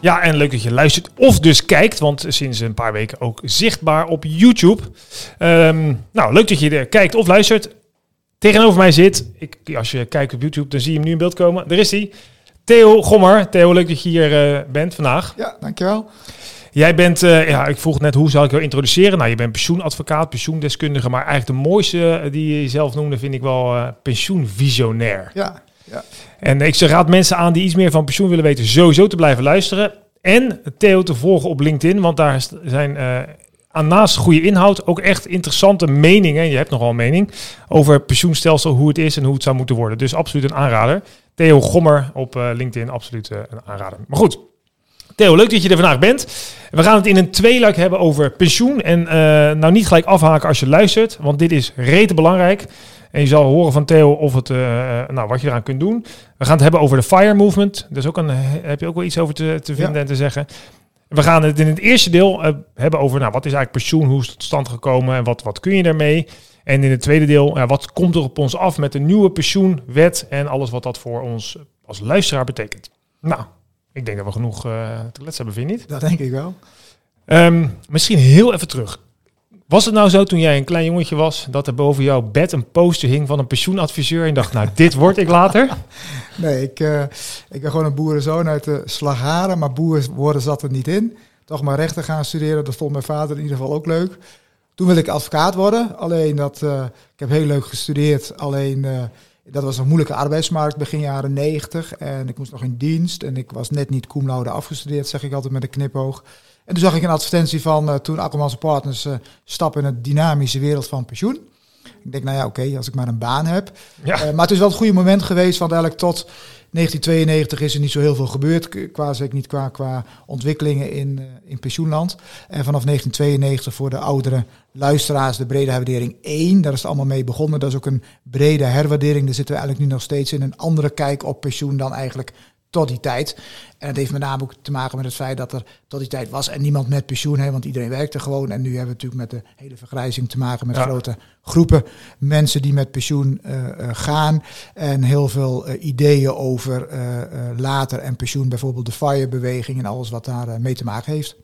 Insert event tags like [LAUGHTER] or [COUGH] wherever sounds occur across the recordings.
Ja, en leuk dat je luistert of dus kijkt, want sinds een paar weken ook zichtbaar op YouTube. Ehm, nou, leuk dat je er kijkt of luistert. Tegenover mij zit, ik, als je kijkt op YouTube, dan zie je hem nu in beeld komen. Daar is hij. Theo Gommer. Theo, leuk dat je hier uh, bent vandaag. Ja, dankjewel. Jij bent, uh, ja, ik vroeg net hoe zal ik jou introduceren? Nou, je bent pensioenadvocaat, pensioendeskundige, maar eigenlijk de mooiste uh, die je zelf noemde vind ik wel uh, pensioenvisionair. Ja, ja. En ik raad mensen aan die iets meer van pensioen willen weten, sowieso te blijven luisteren. En Theo te volgen op LinkedIn, want daar zijn uh, aan naast goede inhoud ook echt interessante meningen. Je hebt nogal een mening over pensioenstelsel, hoe het is en hoe het zou moeten worden. Dus absoluut een aanrader. Theo Gommer op uh, LinkedIn, absoluut uh, een aanrader. Maar goed, Theo, leuk dat je er vandaag bent. We gaan het in een tweeluik hebben over pensioen. En nou niet gelijk afhaken als je luistert, want dit is rete belangrijk. En je zal horen van Theo of het, uh, nou, wat je eraan kunt doen. We gaan het hebben over de FIRE movement. Daar is ook een, heb je ook wel iets over te, te vinden ja. en te zeggen. We gaan het in het eerste deel uh, hebben over nou, wat is eigenlijk pensioen, hoe is het tot stand gekomen en wat, wat kun je daarmee. En in het tweede deel, wat komt er op ons af met de nieuwe pensioenwet en alles wat dat voor ons als luisteraar betekent. Nou, ik denk dat we genoeg te kletsen hebben, vind je niet? Dat denk ik wel. Um, misschien heel even terug. Was het nou zo toen jij een klein jongetje was, dat er boven jouw bed een poster hing van een pensioenadviseur en dacht, nou, dit word ik later? [LAUGHS] Nee, ik, uh, ik ben gewoon een boerenzoon uit de Slagharen, maar boer worden zat er niet in. Toch maar rechten gaan studeren, dat vond mijn vader in ieder geval ook leuk. Toen wilde ik advocaat worden, alleen dat, uh, ik heb heel leuk gestudeerd, alleen uh, dat was een moeilijke arbeidsmarkt begin jaren 90 en ik moest nog in dienst en ik was net niet cum afgestudeerd, zeg ik altijd met een knipoog. En toen zag ik een advertentie van uh, toen Akkermans Partners uh, stappen in het dynamische wereld van pensioen. Ik denk, nou ja, oké, okay, als ik maar een baan heb. Ja. Uh, maar het is wel het goede moment geweest, want eigenlijk tot 1992 is er niet zo heel veel gebeurd, qua, zeg ik niet, qua, qua ontwikkelingen in, in pensioenland. En vanaf 1992 voor de oudere luisteraars de brede herwaardering 1, daar is het allemaal mee begonnen. Dat is ook een brede herwaardering, daar zitten we eigenlijk nu nog steeds in. Een andere kijk op pensioen dan eigenlijk tot die tijd. En dat heeft met name ook te maken met het feit dat er tot die tijd was en niemand met pensioen heeft, want iedereen werkte gewoon. En nu hebben we natuurlijk met de hele vergrijzing te maken met ja. grote groepen mensen die met pensioen uh, uh, gaan. En heel veel uh, ideeën over later en pensioen, bijvoorbeeld de FIRE-beweging en alles wat daar mee te maken heeft.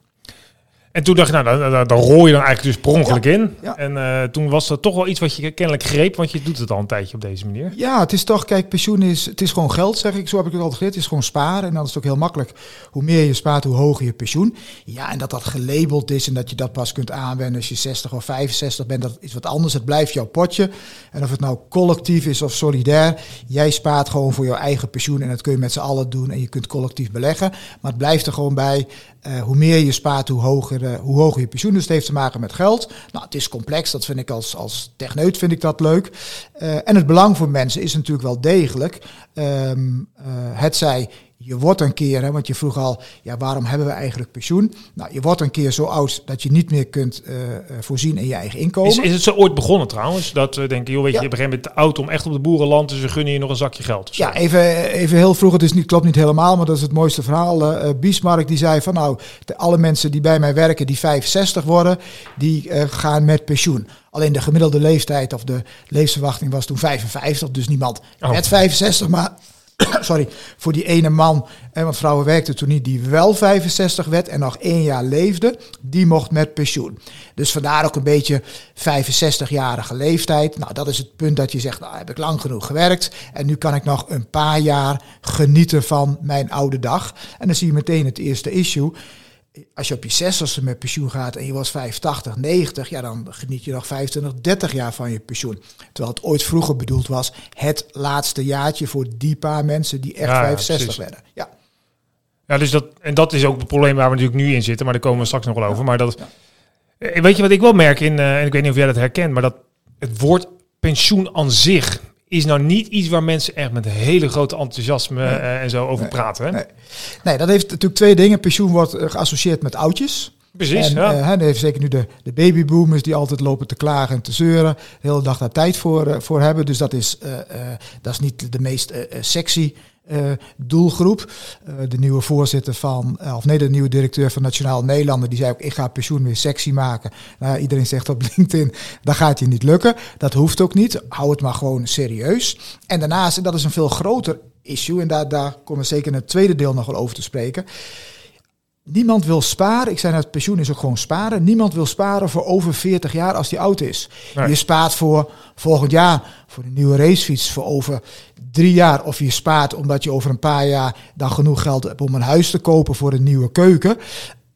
En toen dacht je, nou, dan, dan, dan rol je dan eigenlijk dus per ongeluk ja, in. Ja. En uh, toen was dat toch wel iets wat je kennelijk greep, want je doet het al een tijdje op deze manier. Ja, het is toch, kijk, pensioen is, het is gewoon geld, zeg ik. Zo heb ik het altijd geleerd. Het is gewoon sparen. En dan is het ook heel makkelijk. Hoe meer je spaart, hoe hoger je pensioen. Ja, en dat dat gelabeld is en dat je dat pas kunt aanwenden als je 60 of 65 bent, dat is wat anders. Het blijft jouw potje. En of het nou collectief is of solidair, jij spaart gewoon voor jouw eigen pensioen. En dat kun je met z'n allen doen en je kunt collectief beleggen. Maar het blijft er gewoon bij. Uh, hoe meer je spaart, hoe hoger, uh, hoe hoger je pensioen. Dus het heeft te maken met geld. Nou, het is complex. Dat vind ik als, als techneut vind ik dat leuk. Uh, en het belang voor mensen is natuurlijk wel degelijk. Um, het zij je wordt een keer, hè, want je vroeg al, ja, waarom hebben we eigenlijk pensioen? Nou, je wordt een keer zo oud dat je niet meer kunt uh, voorzien in je eigen inkomen. Is, is het zo ooit begonnen trouwens? Dat we denken, joh, weet je, ja. je begint met te oud om echt op de boerenland, dus we gunnen je nog een zakje geld. Ja, even, even heel vroeg, het is niet, klopt niet helemaal, maar dat is het mooiste verhaal. Uh, Bismarck die zei van nou, de, alle mensen die bij mij werken, die 65 worden, die gaan met pensioen. Alleen de gemiddelde leeftijd of de levensverwachting was toen 55, dus niemand oh. met 65, maar [COUGHS] sorry, voor die ene man, hè, want vrouwen werkten toen niet, die wel 65 werd en nog één jaar leefde, die mocht met pensioen. Dus vandaar ook een beetje 65-jarige leeftijd. Nou, dat is het punt dat je zegt, nou heb ik lang genoeg gewerkt en nu kan ik nog een paar jaar genieten van mijn oude dag. En dan zie je meteen het eerste issue als je op je zestigste met pensioen gaat en je was 85, 90, ja, dan geniet je nog 25, 30 jaar van je pensioen. Terwijl het ooit vroeger bedoeld was, het laatste jaartje voor die paar mensen die echt ja, 65 ja, werden. Ja. Ja, dus dat, en dat is ook het probleem waar we natuurlijk nu in zitten, maar daar komen we straks nog wel over. Maar dat, weet je wat ik wel merk in, uh, en ik weet niet of jij dat herkent, maar dat het woord pensioen aan zich is nou niet iets waar mensen echt met hele grote enthousiasme eh, en zo over praten. Hè? Nee. nee, dat heeft natuurlijk twee dingen. Pensioen wordt eh, geassocieerd met oudjes. Precies, en, ja. eh, heeft zeker nu de, de babyboomers die altijd lopen te klagen en te zeuren. De hele dag daar tijd voor, voor hebben. Dus dat is, dat is niet de meest sexy doelgroep. Eh, de nieuwe voorzitter van, eh, of nee, de nieuwe directeur van Nationaal Nederlanden, die zei ook, ik ga pensioen weer sexy maken. Nou, iedereen zegt op [LAUGHS] LinkedIn, dat gaat je niet lukken. Dat hoeft ook niet. Hou het maar gewoon serieus. En daarnaast, en dat is een veel groter issue, en daar, daar komen we zeker in het tweede deel nog wel over te spreken. Niemand wil sparen. Ik zei net, pensioen is ook gewoon sparen. Niemand wil sparen voor over 40 jaar als die oud is. Nee. Je spaart voor volgend jaar voor een nieuwe racefiets voor over drie jaar. Of je spaart omdat je over een paar jaar dan genoeg geld hebt om een huis te kopen voor een nieuwe keuken.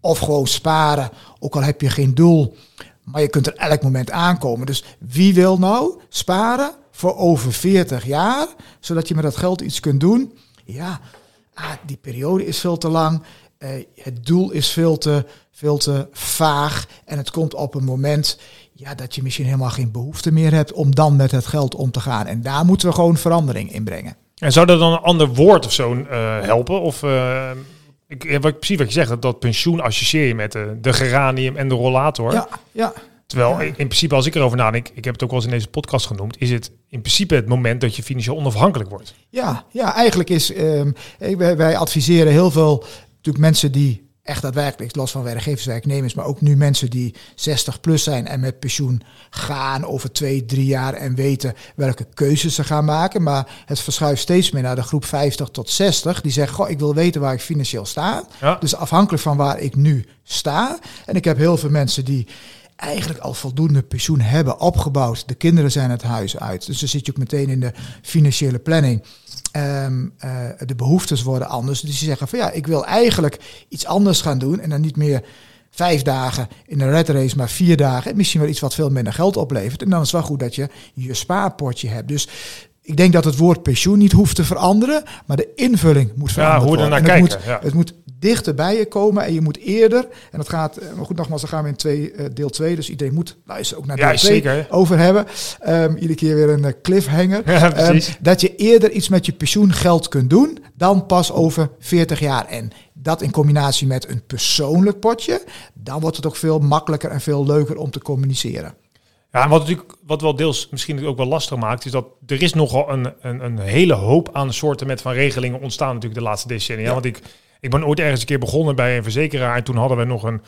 Of gewoon sparen, ook al heb je geen doel. Maar je kunt er elk moment aankomen. Dus wie wil nou sparen voor over 40 jaar, zodat je met dat geld iets kunt doen? Ja, ah, die periode is veel te lang. Eh, het doel is veel te, veel te vaag. En het komt op een moment ja, dat je misschien helemaal geen behoefte meer hebt om dan met het geld om te gaan. En daar moeten we gewoon verandering in brengen. En zou dat dan een ander woord of zo eh, helpen? Of eh, ik, ja, wat, precies wat je zegt, dat, dat pensioen associeer je met de, de geranium en de rollator. Ja, ja. Terwijl Ja. in in principe, als ik erover nadenk, ik heb het ook wel eens in deze podcast genoemd, is het in principe het moment dat je financieel onafhankelijk wordt. Ja, ja eigenlijk is. ehm, eh, wij, wij adviseren heel veel natuurlijk mensen die echt daadwerkelijk, los van werkgevers, werknemers, maar ook nu mensen die 60 plus zijn en met pensioen gaan over twee, drie jaar en weten welke keuzes ze gaan maken. Maar het verschuift steeds meer naar de groep 50 tot 60. Die zeggen, goh, ik wil weten waar ik financieel sta. Ja. Dus afhankelijk van waar ik nu sta. En ik heb heel veel mensen die eigenlijk al voldoende pensioen hebben opgebouwd. De kinderen zijn het huis uit. Dus dan zit je ook meteen in de financiële planning. Ehm, eh, de behoeftes worden anders. Dus die zeggen van ja, ik wil eigenlijk iets anders gaan doen. En dan niet meer vijf dagen in een red race, maar vier dagen. En misschien wel iets wat veel minder geld oplevert. En dan is het wel goed dat je je spaarpotje hebt. Dus ik denk dat het woord pensioen niet hoeft te veranderen, maar de invulling moet veranderen. hoe we er naar het kijken, Moet, ja. Het moet dichter bij je komen en je moet eerder, en dat gaat, eh, maar goed nogmaals, dan gaan we in twee, eh, deel 2, dus iedereen moet luisteren ook naar Ja, deel 2 zeker. over hebben. Ehm, iedere keer weer een eh, cliffhanger. [LAUGHS] Ja. Ehm, dat je eerder iets met je pensioengeld kunt doen dan pas over 40 jaar. En dat in combinatie met een persoonlijk potje, dan wordt het ook veel makkelijker en veel leuker om te communiceren. Ja, en wat natuurlijk wat wel deels misschien ook wel lastig maakt, is dat er is nogal een, een, een hele hoop aan soorten met van regelingen ontstaan natuurlijk de laatste decennia. Ja. Want ik, ik ben ooit ergens een keer begonnen bij een verzekeraar en toen hadden we nog een,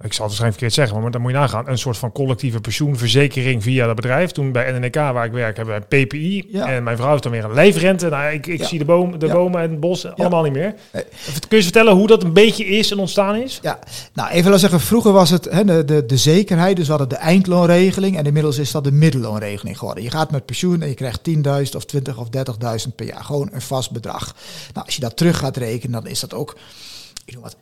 ik zal het waarschijnlijk verkeerd zeggen, maar dan moet je nagaan, een soort van collectieve pensioenverzekering via dat bedrijf. Toen bij NNK waar ik werk hebben we een PPI Ja. en mijn vrouw heeft dan weer een lijfrente. Nou, ik, ik Ja. zie de, boom, de Ja. bomen en het bos allemaal niet meer. Nee. Kun je vertellen hoe dat een beetje is en ontstaan is? Ja, nou even laten zeggen, vroeger was het hè, de, de, de zekerheid, dus we hadden de eindloonregeling en inmiddels is dat de middelloonregeling geworden. Je gaat met pensioen en je krijgt 10.000 of 20 of 30.000 per jaar, gewoon een vast bedrag. Nou, als je dat terug gaat rekenen, dan is dat ook ik noem wat,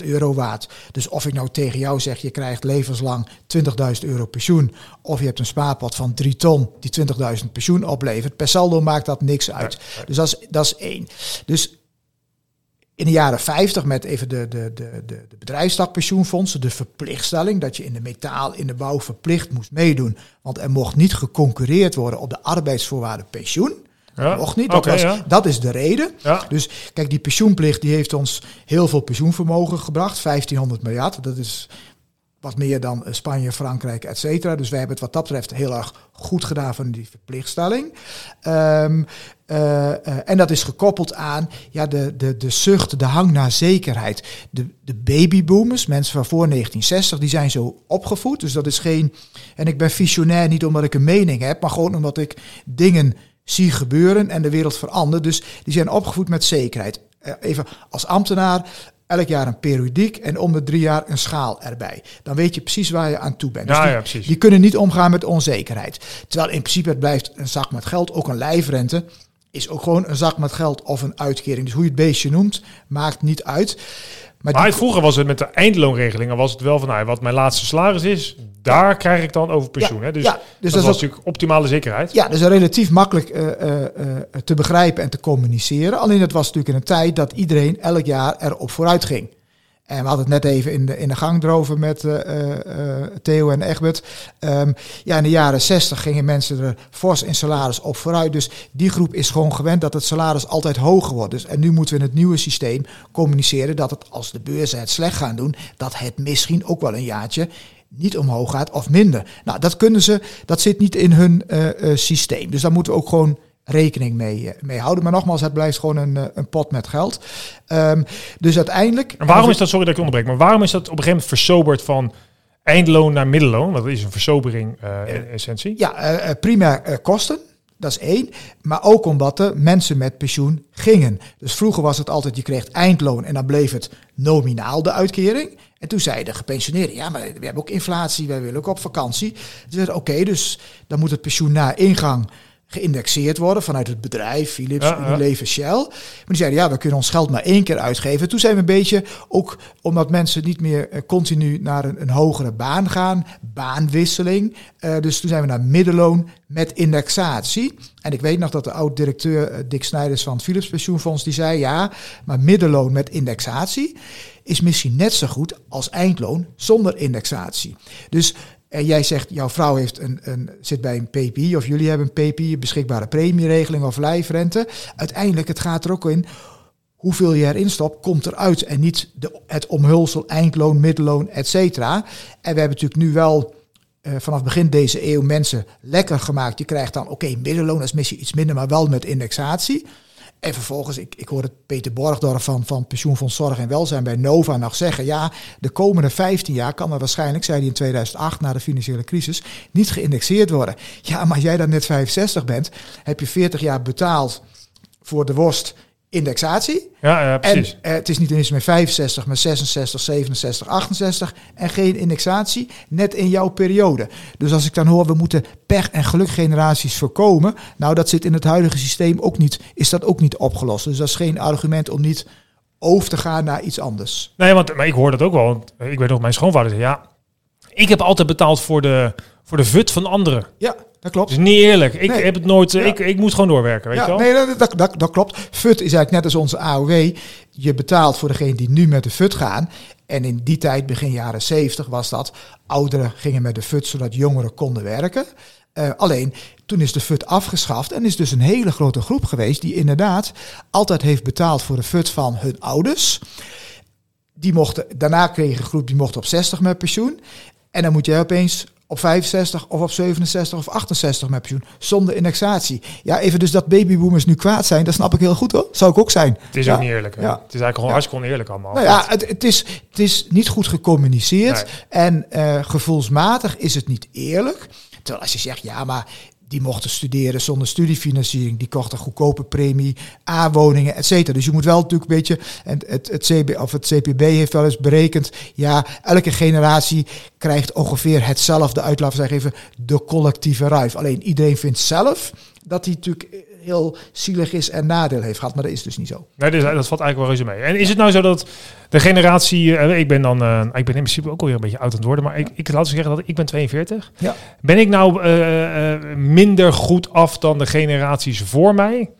300.000 euro waard. Dus of ik nou tegen jou zeg, je krijgt levenslang 20.000 euro pensioen, of je hebt een spaarpot van 3 ton die 20.000 pensioen oplevert, per saldo maakt dat niks uit. Dus dat is, dat is één. Dus in de jaren 50 met even de, de, de, de, de bedrijfstakpensioenfondsen, de verplichtstelling dat je in de metaal, in de bouw verplicht moest meedoen. Want er mocht niet geconcurreerd worden op de arbeidsvoorwaarden pensioen. Ja, mocht niet. Dat, oké, was, ja. dat is de reden. Ja. Dus kijk, die pensioenplicht die heeft ons heel veel pensioenvermogen gebracht. 1500 miljard. Dat is wat meer dan eh, Spanje, Frankrijk, et cetera. Dus wij hebben het wat dat betreft heel erg goed gedaan van die verplichtstelling. Ehm, eh, eh, en dat is gekoppeld aan ja, de, de, de zucht, de hang naar zekerheid. De, de babyboomers, mensen van voor 1960, die zijn zo opgevoed. Dus dat is geen... En ik ben visionair niet omdat ik een mening heb, maar gewoon omdat ik dingen zie gebeuren en de wereld verandert. Dus die zijn opgevoed met zekerheid. Eh, Even als ambtenaar, elk jaar een periodiek en om de drie jaar een schaal erbij. Dan weet je precies waar je aan toe bent. Dus die, ja, die kunnen niet omgaan met onzekerheid. Terwijl in principe het blijft een zak met geld, ook een lijfrente is ook gewoon een zak met geld of een uitkering. Dus hoe je het beestje noemt, maakt niet uit. Maar, vroeger was het met de eindloonregeling, dan was het wel van, nou, wat mijn laatste salaris is, daar krijg ik dan over pensioen. Ja, hè? Dus, ja, dus dat, dat was ook- natuurlijk optimale zekerheid. Ja, dus relatief makkelijk eh, eh, eh, te begrijpen en te communiceren. Alleen het was natuurlijk in een tijd dat iedereen elk jaar erop vooruit ging. En we hadden het net even in de, in de gang droven met uh, uh, Theo en Egbert. Um, ja, in de jaren 60 gingen mensen er fors in salaris op vooruit. Dus die groep is gewoon gewend dat het salaris altijd hoger wordt. Dus, en nu moeten we in het nieuwe systeem communiceren dat het als de beurzen het slecht gaan doen, dat het misschien ook wel een jaartje niet omhoog gaat of minder. Nou, dat kunnen ze, dat zit niet in hun systeem. Dus daar moeten we ook gewoon rekening mee, eh, mee houden. Maar nogmaals, het blijft gewoon een, een pot met geld. Um, dus uiteindelijk. En waarom is dat, sorry dat ik onderbreek, maar waarom is dat op een gegeven moment versoberd van eindloon naar middenloon? Want dat is een versobering uh, in essentie. Ja, uh, primair kosten. Dat is één. Maar ook omdat er mensen met pensioen gingen. Dus vroeger was het altijd, je kreeg eindloon en dan bleef het nominaal de uitkering. En toen zeiden de gepensioneerden, ja, maar we hebben ook inflatie, wij willen ook op vakantie. Ze zeiden, oké, dus dan moet het pensioen na ingang geïndexeerd worden vanuit het bedrijf, Philips, ja, ja. Unilever, Shell. Maar die zeiden, ja, we kunnen ons geld maar één keer uitgeven. Toen zijn we een beetje, ook omdat mensen niet meer uh, continu naar een, een, hogere baan gaan, baanwisseling. Uh, dus toen zijn we naar middenloon met indexatie. En ik weet nog dat de oud-directeur uh, Dick Snijders van het Philips Pensioenfonds, die zei, ja, maar middenloon met indexatie is misschien net zo goed als eindloon zonder indexatie. Dus en jij zegt, jouw vrouw heeft een, een, zit bij een PPI of jullie hebben een PPI, beschikbare premieregeling of lijfrente. Uiteindelijk, het gaat er ook in hoeveel je erin stopt, komt eruit. En niet de, het omhulsel, eindloon, middelloon, et cetera. En we hebben natuurlijk nu wel uh, vanaf begin deze eeuw mensen lekker gemaakt. Je krijgt dan, oké, okay, middelloon is misschien iets minder, maar wel met indexatie. En vervolgens, ik, ik hoorde Peter Borgdorf van, van Pensioenfonds Zorg en Welzijn bij Nova nog zeggen, ja, de komende 15 jaar kan er waarschijnlijk, zei hij in 2008 na de financiële crisis, niet geïndexeerd worden. Ja, maar jij dan net 65 bent, heb je 40 jaar betaald voor de worst indexatie. Ja, ja precies. En uh, het is niet eens meer 65, maar 66, 67, 68 en geen indexatie, net in jouw periode. Dus als ik dan hoor, we moeten pech- en gelukgeneraties voorkomen, nou dat zit in het huidige systeem ook niet, is dat ook niet opgelost. Dus dat is geen argument om niet over te gaan naar iets anders. Nee, want maar ik hoor dat ook wel. Want ik weet nog, mijn schoonvader zei, ja, ik heb altijd betaald voor de, voor de vut van anderen. Ja, dat klopt. Dat is niet eerlijk. Ik nee. heb het nooit. Ja. Ik, ik moet gewoon doorwerken. Weet ja, je wel? Nee, dat, dat, dat, klopt. FUT is eigenlijk net als onze AOW. Je betaalt voor degene die nu met de FUT gaan. En in die tijd, begin jaren 70, was dat. Ouderen gingen met de FUT zodat jongeren konden werken. Uh, alleen toen is de FUT afgeschaft en is dus een hele grote groep geweest die inderdaad altijd heeft betaald voor de FUT van hun ouders. Die mochten, daarna kreeg een groep die mocht op 60 met pensioen. En dan moet je opeens op 65 of op 67 of 68 met pensioen. Zonder indexatie. Ja, even dus dat babyboomers nu kwaad zijn, dat snap ik heel goed hoor. Zou ik ook zijn. Het is ja. ook niet eerlijk. Hè? Ja. Het is eigenlijk gewoon ja. hartstikke oneerlijk allemaal. Nou ja, het, het, is, het is niet goed gecommuniceerd. Nee. En uh, gevoelsmatig is het niet eerlijk. Terwijl als je zegt, ja, maar die mochten studeren zonder studiefinanciering. Die kochten goedkope premie, A-woningen, et cetera. Dus je moet wel natuurlijk een beetje... En het, het, CB, of het CPB heeft wel eens berekend... Ja, elke generatie krijgt ongeveer hetzelfde uit, laten we zeggen even, de collectieve ruif. Alleen iedereen vindt zelf dat hij natuurlijk heel zielig is en nadeel heeft gehad. Maar dat is dus niet zo. Nee, dus, dat valt eigenlijk wel reuze mee. En is het nou zo dat de generatie... Uh, ik ben dan... Uh, ik ben in principe ook alweer een beetje oud aan het worden. Maar ik, ik laat zeggen dat ik ben 42. Ja. Ben ik nou uh, minder goed af dan de generaties voor mij?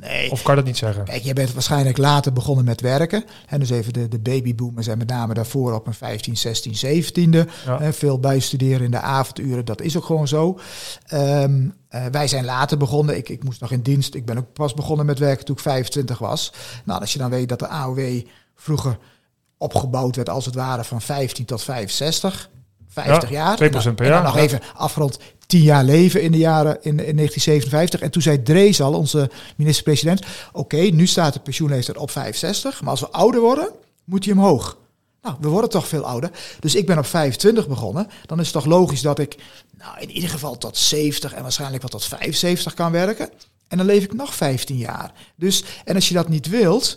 Nee. Of kan dat niet zeggen? Kijk, je bent waarschijnlijk later begonnen met werken. En dus even de, de babyboomers en met name daarvoor op een 15, 16, 17e. Ja. Veel bijstuderen in de avonduren, dat is ook gewoon zo. Um, uh, wij zijn later begonnen. Ik, ik moest nog in dienst. Ik ben ook pas begonnen met werken toen ik 25 was. Nou, als je dan weet dat de AOW vroeger opgebouwd werd als het ware van 15 tot 65. 50 ja, jaar. 2% per en dan, jaar. En nog even afgerond 10 jaar leven in de jaren in, in 1957. En toen zei Drees al, onze minister-president, oké, nu staat de pensioenleeftijd op 65, maar als we ouder worden, moet je omhoog. Nou, we worden toch veel ouder. Dus ik ben op 25 begonnen. Dan is het toch logisch dat ik nou, in ieder geval tot 70 en waarschijnlijk wel tot 75 kan werken. En dan leef ik nog 15 jaar. Dus, en als je dat niet wilt,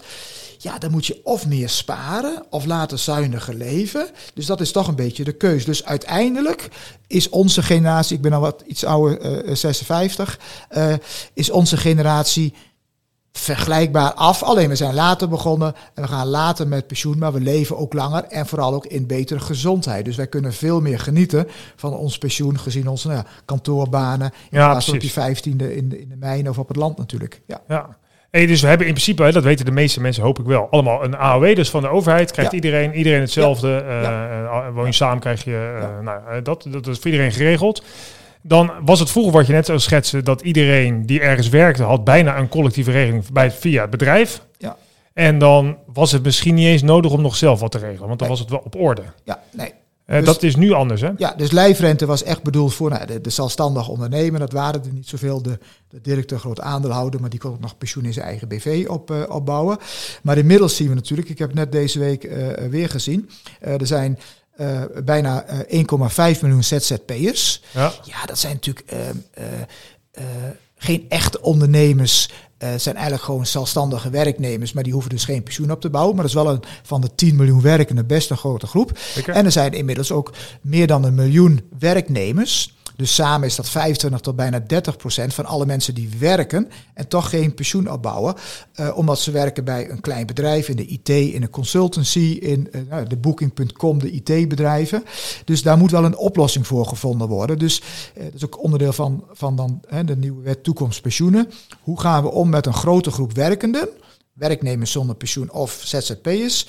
ja, dan moet je of meer sparen of later zuiniger leven. Dus dat is toch een beetje de keus. Dus uiteindelijk is onze generatie, ik ben al wat iets ouder, uh, 56, uh, is onze generatie vergelijkbaar af. Alleen we zijn later begonnen en we gaan later met pensioen, maar we leven ook langer en vooral ook in betere gezondheid. Dus wij kunnen veel meer genieten van ons pensioen gezien onze nou ja, kantoorbanen. In Ja, plaats van op die vijftiende in de, in de mijn of op het land natuurlijk. Ja. Ja. Hey, dus we hebben in principe, dat weten de meeste mensen, hoop ik wel, allemaal een AOW. Dus van de overheid krijgt Ja. iedereen, iedereen hetzelfde. eh, Ja. eh, woon je samen, krijg je eh, Ja. nou, eh, dat, dat is voor iedereen geregeld. Dan was het vroeger wat je net zo schetste, dat iedereen die ergens werkte, had bijna een collectieve regeling bij, via het bedrijf. Ja. En dan was het misschien niet eens nodig om nog zelf wat te regelen, want dan Nee. was het wel op orde. Ja, nee. Eh, Dus- dat is nu anders, hè? Ja, dus lijfrente was echt bedoeld voor nou, de, de zelfstandig ondernemer. Dat waren er niet zoveel. De, de directeur, groot aandeelhouder, maar die kon ook nog pensioen in zijn eigen BV op, eh, opbouwen. Maar inmiddels zien we natuurlijk, ik heb het net deze week eh, weer gezien, er zijn bijna eh, 1,5 miljoen ZZP'ers. Ja. Ja, dat zijn natuurlijk ehm, eh, eh, geen echte ondernemers. Eh, zijn eigenlijk gewoon zelfstandige werknemers, maar die hoeven dus geen pensioen op te bouwen. Maar dat is wel een, van de 10 miljoen werkenden best een grote groep. En er zijn inmiddels ook meer dan een miljoen werknemers. Dus samen is dat 25 tot bijna 30 procent van alle mensen die werken en toch geen pensioen opbouwen. eh, omdat ze werken bij een klein bedrijf, in de IT, in een consultancy, in eh, nou, de Booking.com, de IT-bedrijven. Dus daar moet wel een oplossing voor gevonden worden. Dus eh, dat is ook onderdeel van, van dan, de nieuwe wet toekomstpensioenen. Hoe gaan we om met een grote groep werkenden, werknemers zonder pensioen of ZZP'ers,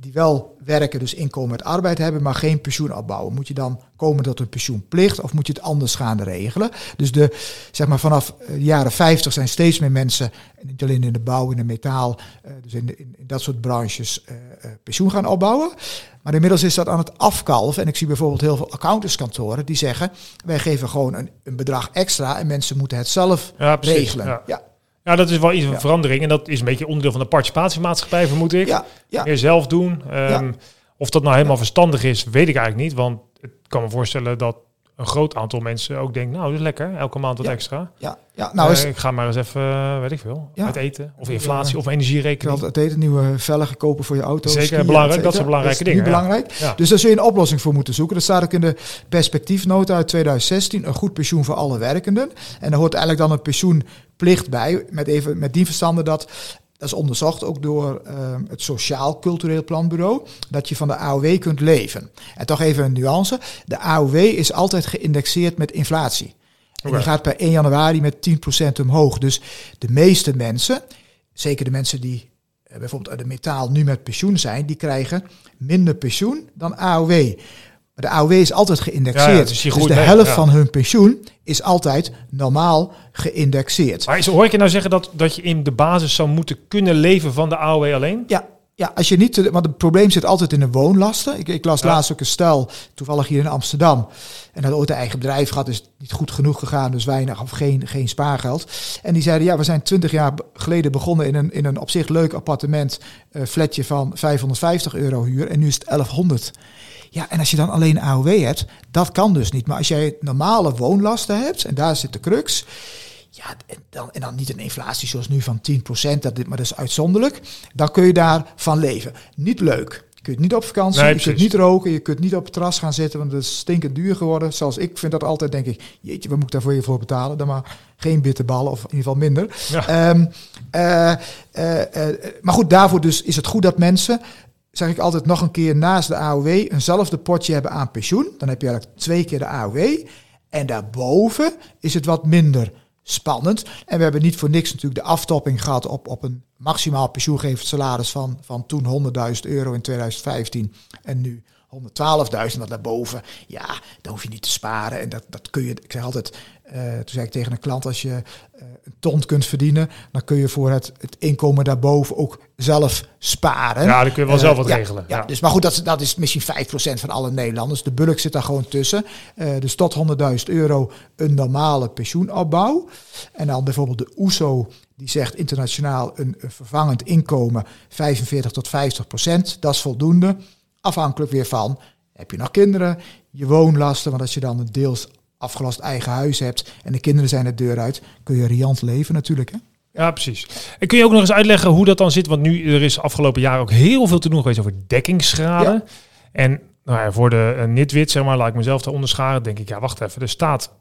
die wel werken, dus inkomen uit arbeid hebben, maar geen pensioen opbouwen. Moet je dan komen tot een pensioenplicht of moet je het anders gaan regelen? Dus de, zeg maar vanaf eh, de jaren 50 zijn steeds meer mensen, en niet alleen in de bouw, in de metaal, eh, dus in, de- in, dat soort branches, eh, pensioen gaan opbouwen. Maar inmiddels is dat aan het afkalven. En ik zie bijvoorbeeld heel veel accountantskantoren die zeggen, wij geven gewoon een, een bedrag extra en mensen moeten het zelf Ja, precies. regelen. Ja. Ja, Ja, dat is wel iets van Ja. verandering. En dat is een beetje onderdeel van de participatiemaatschappij, vermoed ik. ja, ja. Meer zelf doen. Ehm. Of dat nou helemaal verstandig is, weet ik eigenlijk niet. Want ik kan me voorstellen dat een groot aantal mensen ook denkt... nou, dat is lekker, elke maand wat Ja. extra. ja, ja. Nou, is, Eh, ik ga maar eens even, eh, weet ik veel, Ja. uit eten. Of inflatie, Ja. of energierekening. het eten, nieuwe velgen kopen voor je auto. Zeker, skiën, belangrijk. Dat zijn belangrijke is niet dingen, belangrijk. Dus daar zul je een oplossing voor moeten zoeken. Dat staat ook in de perspectiefnota uit 2016. Een goed pensioen voor alle werkenden. En daar hoort eigenlijk dan een pensioenplicht bij. Met, even, met die verstande dat... Dat is onderzocht ook door ehm, het Sociaal Cultureel Planbureau. Dat je van de AOW kunt leven. En toch even een nuance. De AOW is altijd geïndexeerd met inflatie. En die gaat per 1 januari met 10% omhoog. Dus de meeste mensen, zeker de mensen die eh, bijvoorbeeld uit de metaal nu met pensioen zijn, die krijgen minder pensioen dan AOW. Maar de AOW is altijd geïndexeerd. Ja, ja, dus dus de mee, helft ja. van hun pensioen is altijd normaal geïndexeerd. Maar is, hoor ik je nou zeggen dat, dat je in de basis zou moeten kunnen leven van de AOW alleen? Ja, ja, als je niet, want het probleem zit altijd in de woonlasten. Ik, ik las Ja. laatst ook een stel, toevallig hier in Amsterdam. En dat ooit een eigen bedrijf gehad, is niet goed genoeg gegaan, dus weinig of geen, geen spaargeld. En die zeiden, ja, we zijn twintig jaar geleden begonnen in een, in een op zich leuk appartement, eh flatje van 550 euro huur. En nu is het 1100. Ja, en als je dan alleen AOW hebt, dat kan dus niet. Maar als jij normale woonlasten hebt, en daar zit de crux. Ja, en dan, en dan niet een inflatie zoals nu van 10%, dat, dit- maar dat is uitzonderlijk. Dan kun je daarvan leven. Niet leuk. Je kunt niet op vakantie, Nee, je kunt niet roken, je kunt niet op het terras gaan zitten, want het is stinkend duur geworden. Zoals ik vind dat altijd, denk ik, jeetje, wat moet ik daarvoor je voor betalen? Dan maar geen bitterballen, of in ieder geval minder. Ja. Ehm, eh, eh, eh, maar goed, daarvoor dus is het goed dat mensen, zeg ik altijd nog een keer, naast de AOW eenzelfde potje hebben aan pensioen. Dan heb je eigenlijk twee keer de AOW. En daarboven is het wat minder spannend. En we hebben niet voor niks natuurlijk de aftopping gehad op, op een maximaal pensioengevend salaris van, van toen 100.000 euro in 2015 en nu 112.000. Want daarboven, ja, dan hoef je niet te sparen. En dat, dat kun je, ik zeg altijd, eh, toen zei ik tegen een klant, als je eh, een ton kunt verdienen, dan kun je voor het, het inkomen daarboven ook zelf sparen. Ja, dan kun je wel Eh, zelf wat ja, regelen. Ja, Ja. Dus, maar goed, dat, is- dat is misschien 5% van alle Nederlanders. De bulk zit daar gewoon tussen. Dus tot 100.000 euro een normale pensioenopbouw. En dan bijvoorbeeld de OESO, die zegt internationaal een, een vervangend inkomen 45 tot 50%. Dat is voldoende. Afhankelijk weer van, heb je nog kinderen, je woonlasten. Want als je dan een deels afgelast eigen huis hebt en de kinderen zijn de deur uit, kun je riant leven natuurlijk. Hè? Ja, precies. En kun je ook nog eens uitleggen hoe dat dan zit? Want nu, er is afgelopen jaar ook heel veel te doen geweest over dekkingsgraden. En nou ja, voor de uh, nitwit, zeg maar, laat ik mezelf daar onderscharen, denk ik, ja, wacht even. Er staat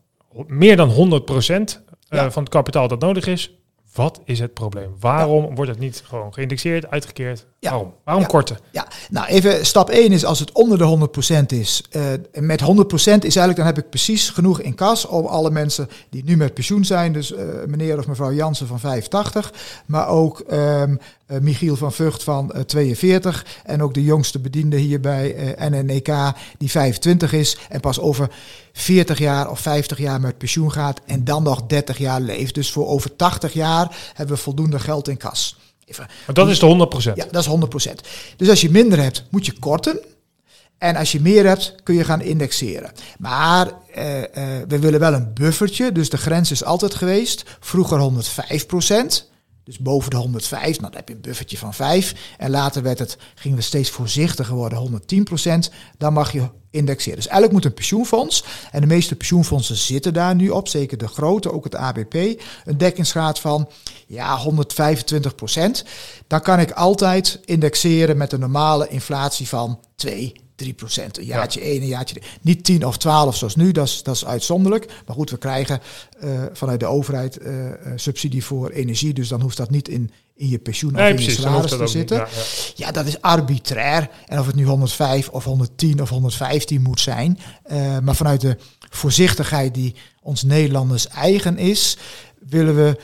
meer dan 100% uh, Ja. van het kapitaal dat nodig is. Wat is het probleem? Waarom wordt het niet gewoon geïndexeerd, uitgekeerd? Ja. Waarom? Waarom Ja. korten? Ja, nou even stap 1 is als het onder de 100% is. eh, met 100% is eigenlijk, dan heb ik precies genoeg in kas om alle mensen die nu met pensioen zijn, dus eh, meneer of mevrouw Jansen van 85, maar ook ehm, eh, Michiel van Vught van eh, 42 en ook de jongste bediende hier bij eh, NNEK die 25 is en pas over 40 jaar of 50 jaar met pensioen gaat en dan nog 30 jaar leeft. Dus voor over 80 jaar hebben we voldoende geld in kas. Even Maar dat is de 100%. ja, dat is 100%. Dus als je minder hebt, moet je korten. En als je meer hebt, kun je gaan indexeren. Maar eh, eh, we willen wel een buffertje. Dus de grens is altijd geweest. Vroeger 105%. Dus boven de 105, nou, dan heb je een buffertje van 5. En later werd het, gingen we steeds voorzichtiger worden, 110%. Dan mag je indexeren. Dus eigenlijk moet een pensioenfonds, en de meeste pensioenfondsen zitten daar nu op, zeker de grote, ook het ABP, een dekkingsgraad van ja, 125%. Dan kan ik altijd indexeren met een normale inflatie van 2, 3% Een jaartje 1, een jaartje 2. Niet 10 of 12 zoals nu, dat is, dat is uitzonderlijk. Maar goed, we krijgen eh, vanuit de overheid eh, eh, subsidie voor energie. Dus dan hoeft dat niet in, in je pensioen of in precies. je salaris te niet. zitten. Ja, ja. Ja, dat is arbitrair. En of het nu 105 of 110 of 115 moet zijn. maar vanuit de voorzichtigheid die ons Nederlanders eigen is, willen we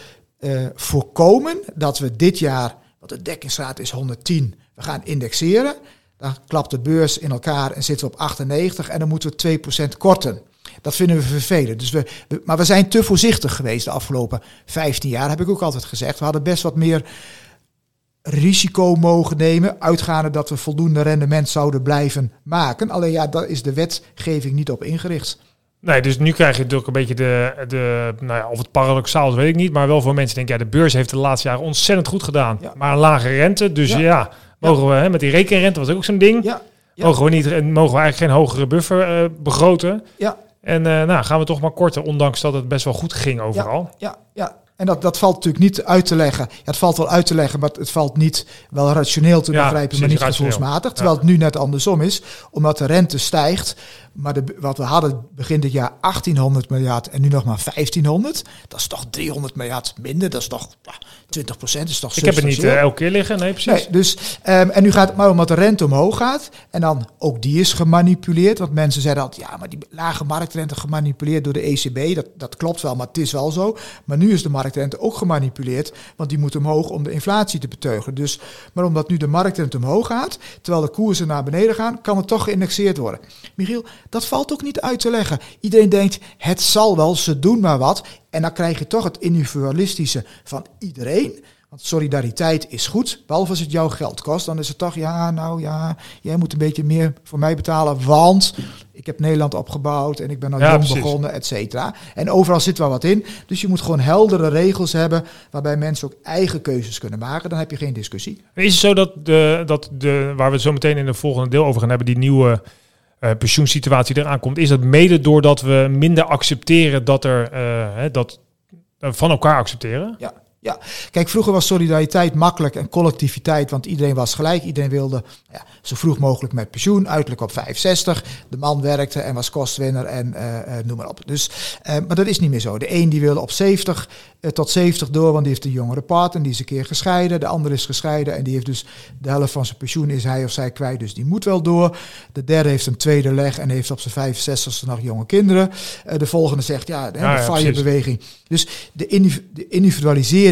voorkomen dat we dit jaar, want de dekkingsgraad is 110, we gaan indexeren. Dan klapt de beurs in elkaar en zitten we op 98 en dan moeten we 2% korten. Dat vinden we vervelend. Dus we, we- maar we zijn te voorzichtig geweest de afgelopen 15 jaar, heb ik ook altijd gezegd. We hadden best wat meer risico mogen nemen, uitgaande dat we voldoende rendement zouden blijven maken. Alleen ja, daar is de wetgeving niet op ingericht. Nee, dus nu krijg je natuurlijk een beetje de, de nou ja, of het paradoxaal is, weet ik niet. Maar wel voor mensen denken, ja, de beurs heeft de laatste jaren ontzettend goed gedaan. Ja. Maar een lage rente, dus ja, Ja. Mogen we, hè, met die rekenrente was ook zo'n ding. Ja. Mogen we niet, en mogen we eigenlijk geen hogere buffer eh, begroten. ja, En eh, nou, gaan we toch maar korten, ondanks dat het best wel goed ging overal. ja, ja. En dat, dat valt natuurlijk niet uit te leggen. Ja, het valt wel uit te leggen, maar het valt niet wel rationeel te Ja, begrijpen, maar niet rationeel. gevoelsmatig. Terwijl het nu net andersom is, omdat de rente stijgt. Maar de, wat we hadden begin dit jaar 1800 miljard en nu nog maar 1500. Dat is toch 300 miljard minder. Dat is toch ja, 20 procent. is toch Ik heb het niet eh, elke keer liggen, nee precies. Nee, dus, ehm, en nu gaat het maar omdat de rente omhoog gaat. En dan ook die is gemanipuleerd. Want mensen zeiden altijd, ja, maar die lage marktrente gemanipuleerd door de ECB. Dat, dat klopt wel, maar het is wel zo. Maar nu is de marktrente ook gemanipuleerd. Want die moet omhoog om de inflatie te beteugelen. Dus, maar omdat nu de marktrente omhoog gaat, terwijl de koersen naar beneden gaan, kan het toch geïndexeerd worden. Michiel, dat valt ook niet uit te leggen. Iedereen denkt, het zal wel, ze doen maar wat. En dan krijg je toch het individualistische van iedereen. Want solidariteit is goed, behalve als het jouw geld kost. Dan is het toch, ja, nou ja, jij moet een beetje meer voor mij betalen. Want ik heb Nederland opgebouwd en ik ben al Ja, jong precies. begonnen, et cetera. En overal zit wel wat in. Dus je moet gewoon heldere regels hebben waarbij mensen ook eigen keuzes kunnen maken. Dan heb je geen discussie. Is het zo dat, de, dat de, waar we het zo meteen in de volgende deel over gaan hebben, die nieuwe eh, pensioensituatie eraan komt, is dat mede doordat we minder accepteren dat er eh, dat van elkaar accepteren? Ja, ja. Kijk, vroeger was solidariteit makkelijk en collectiviteit, want iedereen was gelijk. Iedereen wilde ja, zo vroeg mogelijk met pensioen, uiterlijk op 65. De man werkte en was kostwinner en eh, eh, noem maar op. Dus, eh, maar dat is niet meer zo. De een die wilde op 70 eh, tot 70 door, want die heeft een jongere partner, die is een keer gescheiden. De ander is gescheiden en die heeft dus de helft van zijn pensioen is hij of zij kwijt, dus die moet wel door. De derde heeft een tweede leg en heeft op zijn 65ste nog jonge kinderen. De volgende zegt, ja, de, Ja, ja, de precies. FIRE-beweging. Dus de, indiv-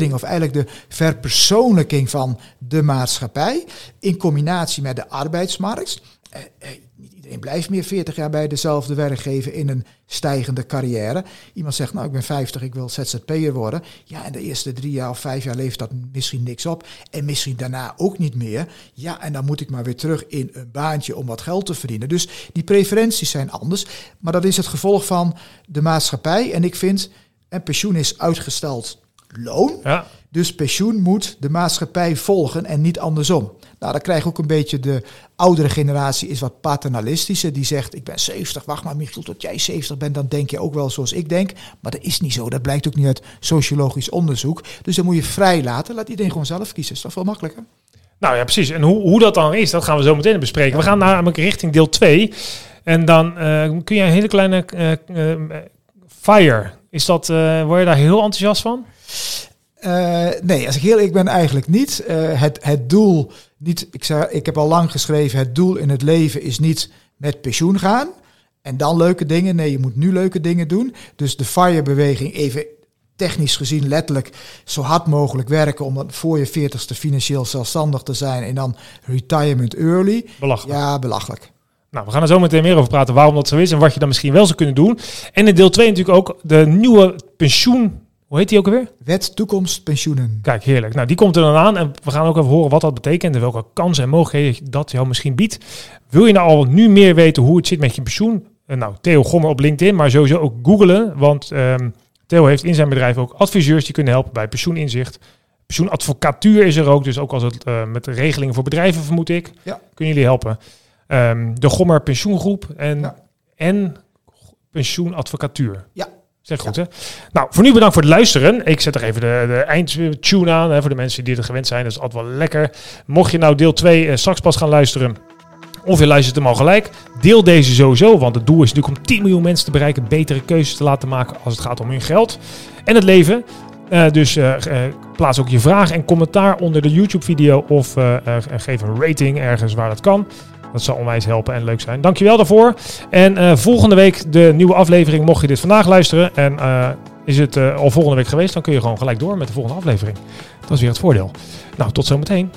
of eigenlijk de verpersoonlijking van de maatschappij in combinatie met de arbeidsmarkt. Eh, eh, niet iedereen blijft meer 40 jaar bij dezelfde werkgever in een stijgende carrière. Iemand zegt, nou ik ben 50, ik wil ZZP'er worden. Ja, en de eerste drie jaar of vijf jaar levert dat misschien niks op. En misschien daarna ook niet meer. Ja, en dan moet ik maar weer terug in een baantje om wat geld te verdienen. Dus die preferenties zijn anders. Maar dat is het gevolg van de maatschappij. En ik vind, en pensioen is uitgesteld loon. Ja, Dus pensioen moet de maatschappij volgen en niet andersom. Nou, dan krijg je ook een beetje de oudere generatie is wat paternalistische. Die zegt, ik ben 70, wacht maar Michiel, tot jij 70 bent, dan denk je ook wel zoals ik denk. Maar dat is niet zo, dat blijkt ook niet uit sociologisch onderzoek. Dus dan moet je vrij laten, laat iedereen gewoon zelf kiezen. Is toch veel makkelijker? nou ja, precies. En hoe, hoe dat dan is, dat gaan we zo meteen bespreken. We gaan namelijk richting deel 2. En dan eh, kun je een hele kleine eh, eh, fire. Is dat, word je daar heel enthousiast van? Uh, nee, als ik heel ik ben eigenlijk niet. Uh, het, het doel, niet ik, zeg, ik heb al lang geschreven, het doel in het leven is niet met pensioen gaan. En dan leuke dingen. Nee, je moet nu leuke dingen doen. Dus de FIRE-beweging, even technisch gezien letterlijk zo hard mogelijk werken om voor je veertigste financieel zelfstandig te zijn en dan retirement early. Belachelijk. Ja, belachelijk. Nou, we gaan er zo meteen meer over praten waarom dat zo is en wat je dan misschien wel zou kunnen doen. En in deel 2 natuurlijk ook de nieuwe pensioen. Hoe heet die ook alweer? Wet toekomst pensioenen. Kijk, heerlijk. Nou, die komt er dan aan en we gaan ook even horen wat dat betekent en welke kansen en mogelijkheden dat jou misschien biedt. Wil je nou al nu meer weten hoe het zit met je pensioen? Eh, nou, Theo Gommer op LinkedIn, maar sowieso ook googelen, want um, Theo heeft in zijn bedrijf ook adviseurs die kunnen helpen bij pensioeninzicht. Pensioenadvocatuur is er ook, dus ook als het uh, met regelingen voor bedrijven vermoed ik, ja. kunnen jullie helpen. Um, de Gommer Pensioengroep en, ja. en Pensioenadvocatuur. Ja. Zeg goed, hè? Nou, voor nu bedankt voor het luisteren. Ik zet er even de, de eindtune aan, hè, voor de mensen die er gewend zijn. Dat is altijd wel lekker. Mocht je nou deel 2 uh, straks pas gaan luisteren, of je luistert hem al gelijk. Deel deze sowieso, want het doel is natuurlijk om 10 miljoen mensen te bereiken, betere keuzes te laten maken als het gaat om hun geld en het leven. Uh, dus uh, plaats ook je vraag en commentaar onder de YouTube-video of geef een rating ergens waar dat kan. Dat zal onwijs helpen en leuk zijn. Dankjewel daarvoor. En volgende week de nieuwe aflevering, mocht je dit vandaag luisteren en is het al volgende week geweest, dan kun je gewoon gelijk door met de volgende aflevering. Dat is weer het voordeel. Nou, tot zometeen.